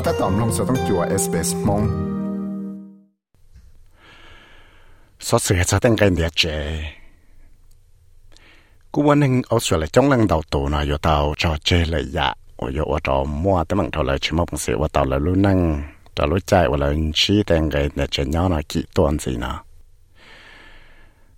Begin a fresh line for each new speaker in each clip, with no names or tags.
ก็ถ้าตอมลงสต้องจัวเอสเปสมงสอเสือจะตั้งกันเดียเจกูวันหนึ่งเอาส่วนเลยจ้องลังเดาตัวนะอยู่เตาจอเจเลยยะโอ้ยว่าจอมัวแต่มังเท่าไรชิมอบังเสียว่าเตาเลยรู้นั่งจะรู้ใจว่าเลยชี้แต่งกันเดียเจย้อนกี่ตัวสินะ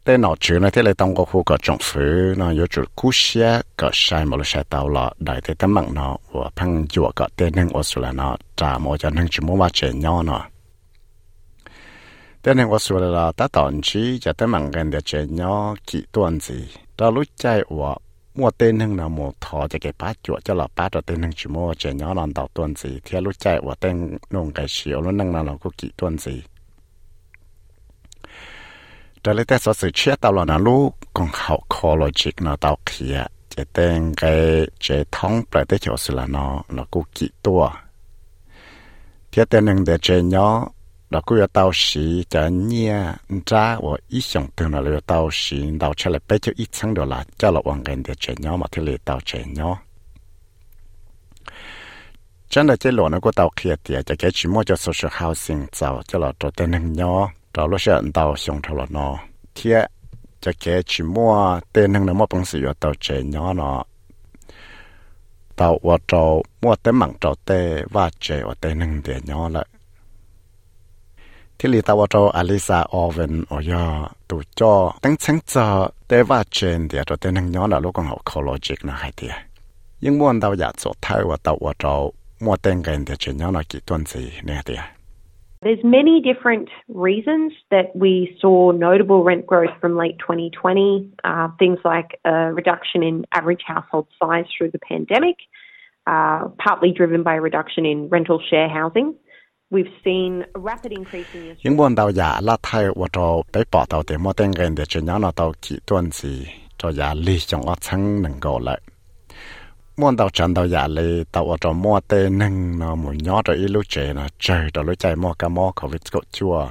แต่หนอชื่อนะที่เลยต้องก็คู่กับจงฝือนะอยู่จุดคู่เชียก็ใช้มาลุใช้เตาหลอดได้แต่ตั้งมังเนาะว่าพังจั่วก็เต้นหนึ่งอสุลาเนาะ จ่าโมจะหนึ่งชั่วโมงว่าเจนย่อเนาะแต่หนึ่งออสเตรเลียแต่ตอนที่จะตั้งมังกันเดียเจนย่อกี่ตัวสิเรารู้ใจว่ามัวเต้นหนึ่งนะมัวทอจะเก็บป้าจั่วจะหลับป้าตัวเต้นหนึ่งชั่วโมงเจนย่อนอนต่อตัวสิที่รู้ใจว่าเต้นนุ่งไก่เฉียวแล้วนั่งนั่งเราก็กี่ตัว 天天能得这鸟，那个要到时这年渣我一想到那了到时到出来白就一层的啦，叫了王根的这鸟嘛，他来到这鸟。真的这老那个到开的，这个寂寞叫 social housing 早，叫了做的能鸟，到了些到上头了呢，天这个寂寞的能那么本事要到这鸟呢。กชิมัวเต้นหนึ่งนมอปังสิอยู่ตัวเจนย้อนอตาวว่าเรามัวเต้มังเราเต้ว่าเจว่าเต้หนึ่งเดียย้อนละที่ลีตาวเราอลิซาออเวนโอยาตูจอตั้งชั้งจอเต้ว่าเจนเดียเราเต้หนึ่งย้อนละลูกของเขา ecologic นะให้เดียยิ่งม้วนดาวอยากสดท้ายว่าตาวว่าเรามัวเต้งกันเดียเจนย้อนละกี่ต้นสีเนี่ยเดีย
There's many different reasons that we saw notable rent growth from late 2020. Uh, things like a reduction in average household size through the pandemic, uh, partly driven by a reduction in rental share housing. We've seen a rapid increase in
những muốn tàu chân tàu giả lì, tàu ở trong mua tê nâng nó muốn nhỏ rồi ít lúc chế nó. Chơi đó lúc chạy mua cả mua có vịt cột chua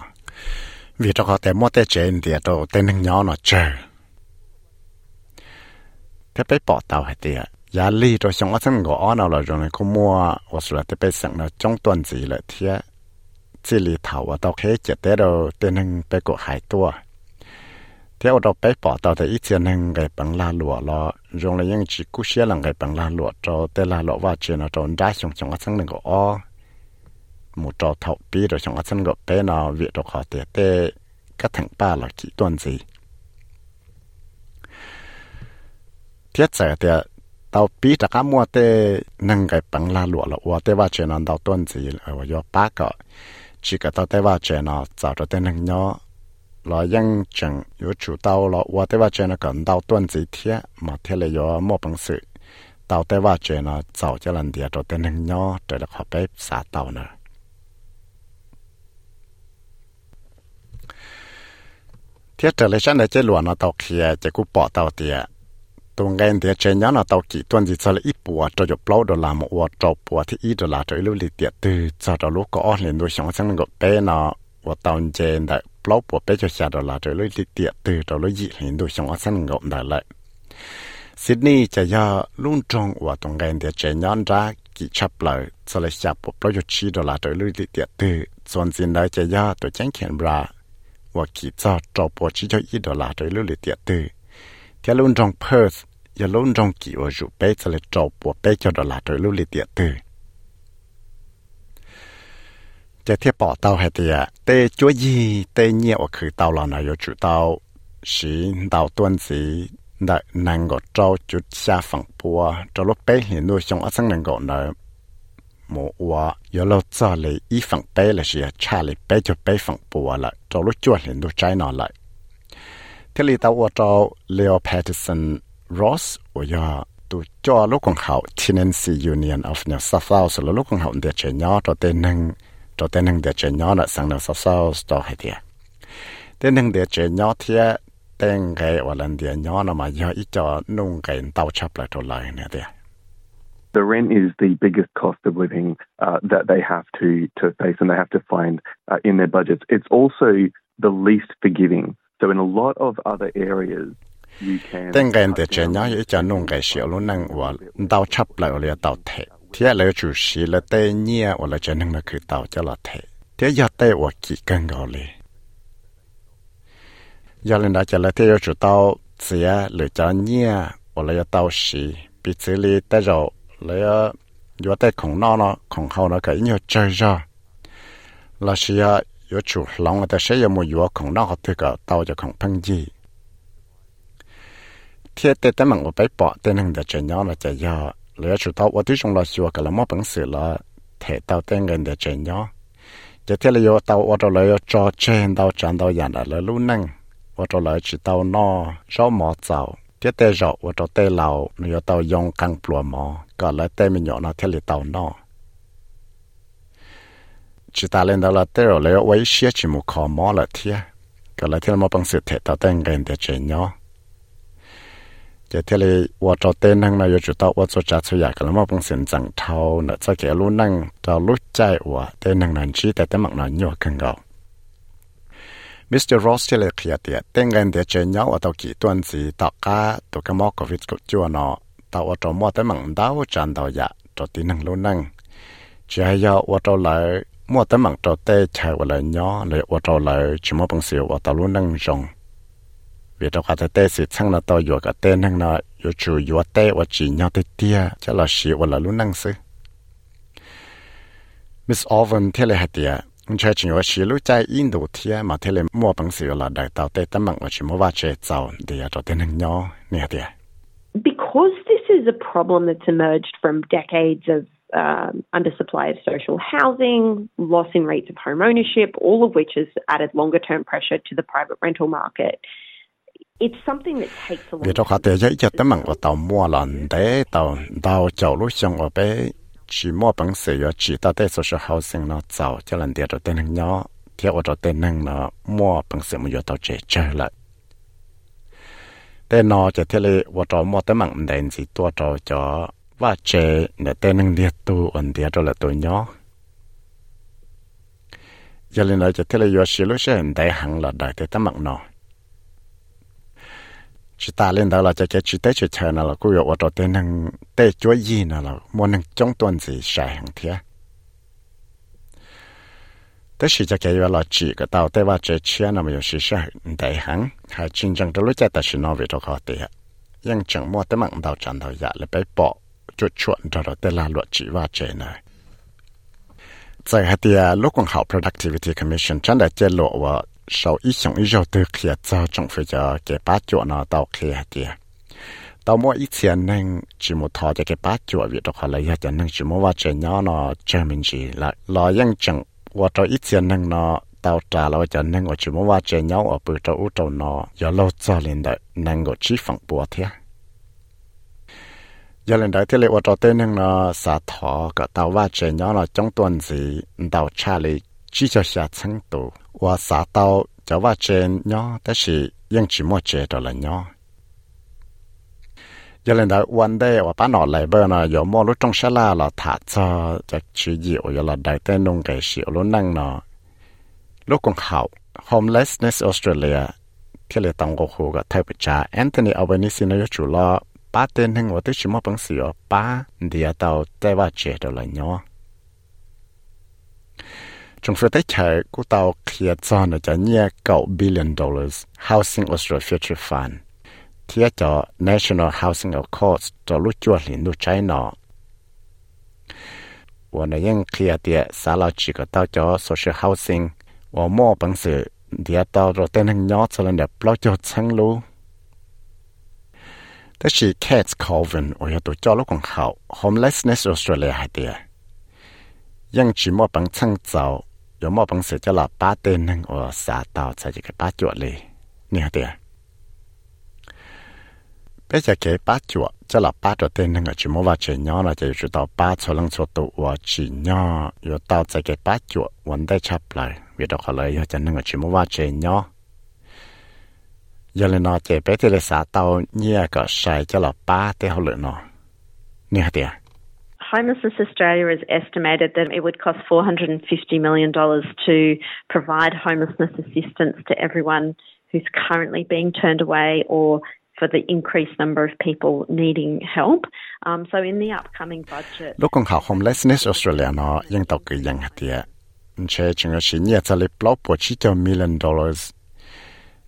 vì cho có tê mua tê chế thì đồ tê nâng nhỏ nó chơi thế bé bỏ tàu hay tiệt giả lì rồi xong ở sân gõ nào là rồi có mua hoặc là thế bé sẵn nó trong tuần gì lại thế chỉ lì thầu ở tàu khế chết tê đồ tê nâng bé cột hải tua theo đó bé bỏ tao thì ít tiền hàng cái bằng la lụa lo, dùng là những chỉ cú xe là cái bằng la lụa cho tên la lụa và chuyện là cho đá xuống trong cái sân của o. Một trò thầu bi rồi trong cái sân của bé nào việc được khó tiền tê, các thằng ba là chỉ tuần gì. Thiết giải thì tao bi chắc cái mua tê, nâng cái bằng la lụa là o tê và chuyện là tao tuần gì ở do ba cái chỉ cái tao tê và chuyện là tạo cho tên hàng nhỏ 来认证有主到了，我对话呢讲到段子贴，嘛贴了有莫本事，到对话者呢早就能跌着点人鸟，这个可被杀到呢。贴着了现在这乱了到起，这个报道的，东安的这鸟呢到起段子做了一步，这就包着那么我找步的一直拉着一路里跌，对，找着路个二连都想想那个白呢，我当真的。 เล่าปวดไปจะชาดอลาเธอเลยติเตียตือเราเลยยิเห็นดูชงอัสันงงได้เลยซิดนีย์จะยาลุ่งจงว่าตรงเงินเดียเจย้อนรักกิชับเลยสลายจับปวดประโยชน์ชีดอลาเธอเลยติเตียตือส่วนสินได้จะยาตัวแจ้งเขียนบราว่าขีดจอดจอปวดชีเจ้าอีดอลาเธอเลยติเตียตือเที่ยลุงจงเพิร์สยาลุงจงกี่วัาอยู่เป๊ะสลายจอปวดเป๊ะเจ้าดอลาเธอเลยติเตียตือ จะเทียบปอเตาให้เตียเตจัวยีเตเงี่ยวคือเตาเรานายจุเตาสีเตาต้นสีดนังก็เจ้าจุดชาฝั่งปัวจะลบไปเห็นดูชงอัสังนังก็เนหมูอัวยอเราจ่อเลยอีฝั่งไปละเสียชาเลยไปจะไปฝั่งปัวละจะลบจวดเห็นดูใจนอนละเทลีเตาอัวเจ้าเลโอแพทิสันรอสอัวยาตูจ่อลูกของเขา Tenancy Union of New South Wales ลูกของเขาเดียเชยอตัวเต็นหนึ่ง cho tên hưng để chơi nhỏ là sang nào sao sao cho hay thiệt tên hưng để chơi nhỏ thiệt tên cái và lần để nhỏ là mà do ít cho nung cái tàu chấp lại cho lại nè thiệt
The rent is the biggest cost of living uh, that they have to, to face and they have to find uh, in their budgets. It's also the least forgiving. So in a lot of other areas,
tên cái để chơi nhỏ ít cho nung cái xíu luôn năng và tàu chấp lại ở tàu thiệt thế là chủ sĩ là tê nhia hoặc là chân năng là cứ tàu cho là thế thế giờ tê hoặc kỳ cân gạo lì giờ lên đã cho là thế chủ tàu sẽ lựa chọn nhia hoặc là tàu sĩ bị xử lý tê rồi lấy giờ tê không nó nó không hậu nó cái nhiều chơi ra là sĩ à yo chủ lòng ta sẽ một yo không nó họ học cả tàu cho không phân gì thế tê tê mạng của bé bỏ tê hàng đã chơi nhau là chơi giờ lỡ chủ tàu ở trong là xua cái là mất bằng sự là thể tàu tên gần để chơi nhau chỉ thế là yo tàu ở trong là yo cho trên tàu chán tàu dàn là lúc năng ở trong là chỉ tàu no rõ mỏ tàu thế tê rõ ở trong tê lầu chỉ lấy giờ này cái sinh chẳng thâu cái. Ross kia tiệt tên gần để chơi nhau ở tàu kỹ tuần gì tàu cá tàu cái mỏ covid của chúa nó tàu ở trong mua tên mặt đào tràn tàu dạ cho tên năng lúc năng chỉ hay do ở trong lại mua tên mặt cho tê chạy vào lại nhỏ lại ở trong lại chỉ một bằng siêu ở tàu lúc năng
Because this is a problem that's emerged from decades of um, undersupply of social housing, loss in rates of home ownership, all of which has added longer term pressure to the private rental market.
Vì đó khá tế giấy cho tấm bằng của tàu mua lần đấy tàu tàu chậu lúc xong ở bé chỉ mua bằng sự ở chỉ tàu tế social housing nó giàu. Cho lần địa rồi tên năng nhỏ theo ở tên năng nó mua bằng sự một tàu chế chơi lại. Tên nó chỉ thế là ở đó mua tấm bằng đèn gì tua trò cho và chế để tên năng địa tu ổn địa rồi là tôi nhỏ. Giờ lên nói chỉ thế là ở chỉ lúc sẽ đại hàng là đại tế tấm bằng nó chỉ ta lên đó là cho cái chỉ tế chỉ chờ nó là cũng có ở tên năng tế chúa gì nó là muốn năng trong tuần gì sai hàng thế tế chỉ cho cái là chỉ cái tàu tế và chế chia nó mà có sự sai đại hàng hay chính tranh đó lúc chạy ta chỉ nói về đó khó tế nhưng chẳng mua tế mạng tàu chẳng tàu dạ là bị bỏ chuột chuột cho đó tế là luật chỉ và chế này 在海底啊，陆共好 Productivity Commission 真的揭露我 sau ít sống ít giờ từ kia cho trong phải giờ cái bát chỗ nó tàu kia kia tàu mua ít tiền nên chỉ một thò cho cái bát chỗ việc đó là ya cho nên chỉ mua vào chơi nhỏ nó chơi mình chỉ là lo yang chẳng và cho ít tiền nên nó tàu trả lo cho nên chỉ mua vào chơi nhỏ ở bữa cho út đầu nó giờ lâu cho lên đợi nên có chỉ phẳng bùa thế giờ lên đấy thì lại ở tên nên nó xả thò cả tàu vào chơi nhỏ nó trong tuần gì tàu trả lại chỉ cho xa chân tù và xã tàu cho va trên nhỏแต่是 ยังchỉ mua chế đó là nhỏ giờ lên đó one day và bán nó lại bơ nó có mua lúc trong xe la là thả cho cho chỉ dịu giờ là đại tên nông cái xịu lúc năng nó lúc còn hậu homelessness Australia thì là tổng cục hồ cái thay bị trả Anthony Albanese nó chủ lo ba tên hình và tới chỉ mua bằng sữa ba địa tàu tại va chế đó là nhỏ trong phía tới chạy của tàu kia cho nó cho nhẹ cậu billion dollars Housing Australia Future Fund thì cho National Housing Accords cho lúc chua liền lúc trái nó và nó ยัง clear 的啥了几个到叫 social housing 我莫本事dia tàu rồi tên hàng nhỏ cho lên để block cho chân lu 但是 Cats Colvin 我要都叫了更好 Homelessness Australia 还的，ยัง ยมอบังเสือจะหลับป้าเต้นนั่งอสาตาวใส่จะกับป้าจวดเลยเนี่ยเดียเป๊ะจะเก็บป้าจวดจะหลับป้าตัวเต้นนั่งชิมว่าเชยอเราจะอยู่ต่อป้าชลังชตั
วชิยออยู่ต่อจะเก็บป้าจวดวันได้ชับเลยเวลาเขาเล
ยจะนั่งชิมว่าเชยอยันเลยนอเจ็บไปที่เลสาเตาเนี่ยก็ใส่จะหลับป้าเต้เขาเลยนอเนี่ยเดีย Homelessness Australia has estimated that it would cost $450 million to provide homelessness assistance to everyone who's currently being turned away or for the increased number of people needing help. Um, so in the upcoming budget... Look on how homelessness Australia no yang tau ke million dollars.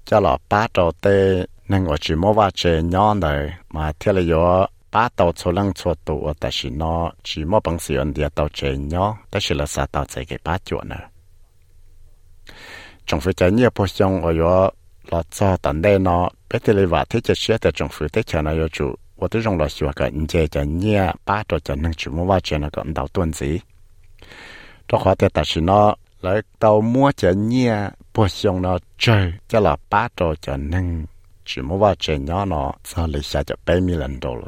Cha lo pa to te nang o chi mo va che nyon dai ma thia le yo ba tàu cho lăng số tụ ở tại chỉ nó chỉ mỗi bằng sự ổn địa tàu chế nhỏ ta chỉ là sa tàu chế cái ba chuột nè. trong phía trái nhà bộ xong ở đó là cho tận đây nó bé thì lấy vả thế chế xe tại trong phía thế chờ nó yêu chủ và tôi trong là sửa cái anh chế nhà nhiều ba tàu cho năng chủ mua vào chế nó còn đầu tuần gì đó khó thì tại chỉ nó lấy tàu mua chế nhà bộ xong nó chơi cho là ba tàu cho năng chỉ mua vào chế nhỏ nó sau lấy xa cho bảy mươi lần đô la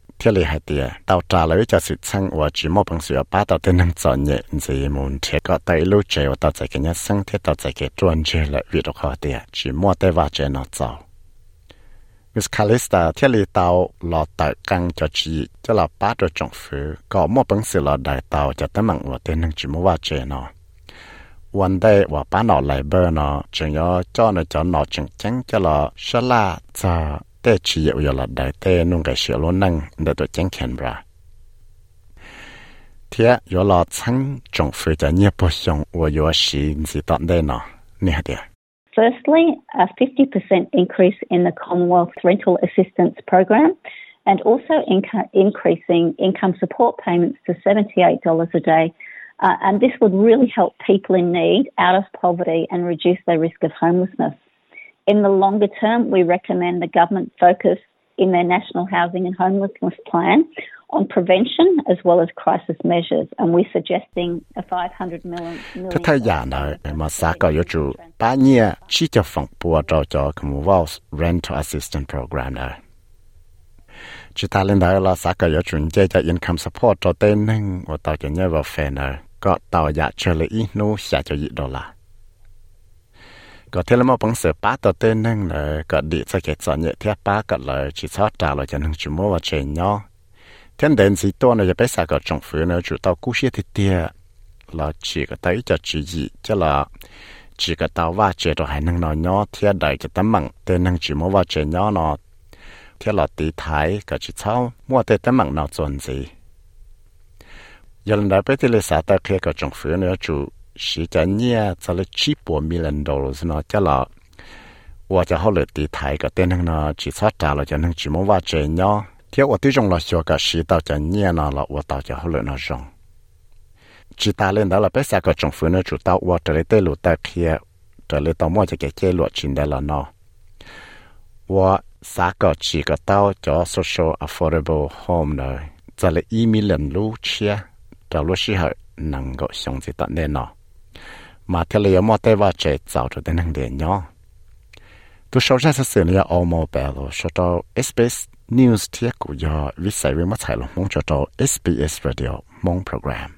thế lý hai tia tàu trả lời cho sự chăng và chỉ một bằng sự ba tàu tên nâng chọn nhẹ gì muốn thế có tay lưu chạy và tàu chạy cái nhá sang thế tàu chạy cái chuẩn chơi lại việc đó khó tia chỉ mua tay vào chạy nó giàu Miss Calista ที่ลีเตาหลอตกังจะจีจะหลอป้าตัวจงฝือก็มั่วปังสิหลอได้เตาจะตั้งมังว่าเต็นหนึ่งจิมว่าเจนอวันได้ว่าป้าหนอไหลเบอร์นอจึงยอจ้อนจะหนอจึงจังจะหลอชลาจะ แต่ชีอยู่หลอได้แต่นุ่งกับเสือล้นนั่งเดตัวจังเขียนบราเทียอยู่หลอชั้งจงฝือจะเนี่ยปชงว่าอยู่สีสิตอนได้นอเนี่ยเดีย
Firstly, a 50% increase in the Commonwealth Rental Assistance Program and also inc- increasing income support payments to $78 a day. Uh, and this would really help people in need out of poverty and reduce their risk of homelessness. In the longer term, we recommend the government focus in their National Housing and Homelessness Plan on prevention as well as crisis measures, and we're suggesting a 500 million.
Thế thời gian này mà xã có yếu chủ ba nhia chỉ cho phòng bùa cho cho cái vào rental assistance program. ก็เท่ามาปังเสือป้าตัวเต้นนั่งเลยก็ดีสักเกตสอนเนี่ยเทียป้าก็เลยชีชอบจ่าเลยจะหนึ่งชั่วโมงว่าเชนเนาะเท่นเดินสีตัวเนี่ยจะไปสักก็จงฝืนเนาะจุดตัวกู้เชี่ยทีเดียเราชีก็ตัวจะชีจีจะละชีก็ตัวว่าเจตัวให้นั่งนอนเนาะเทียใดจะตั้มมังเต้นนั่งชั่วโมงว่าเชนเนาะเนาะเทียหลอดตีท้ายก็ชีเช่ามั่วเต้นตั้มมังเนาะจนสิยันได้ไปที่เลสาตาเคก็จงฝืนเนาะจุด 呢 chủ chỉ cho nhẹ cho là chỉ bốn million dollars nó cho là 我就好了地台个电能呢，只差 trả 了就能只么话这样。theo 我对中了学个是到这年呢了，我到这后来那种。只打领导了，别三个政府呢，主到我这里对路带开，这里到么就给揭露进来了呢。我三个几个到叫 social affordable home 呢，这里一米零路车，这路时候能够相对到那呢。mà theo lý mà tay vào chạy tạo cho đến hàng điện nhỏ. Tôi sau ra sẽ xử lý ở mô bè rồi, sau đó SBS News ที่กูยอวิสัยวิมัติลงมงจอ SBS Radio มงโปรแกรม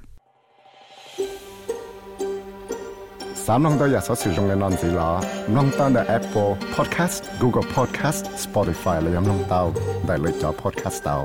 สามน้องตัวอยากสอสื่อตรงในนอนสีล้อน้องตั้งแต่ Apple Podcast Google Podcast Spotify และยังน้องเต้าได้เลยจอ Podcast เต้า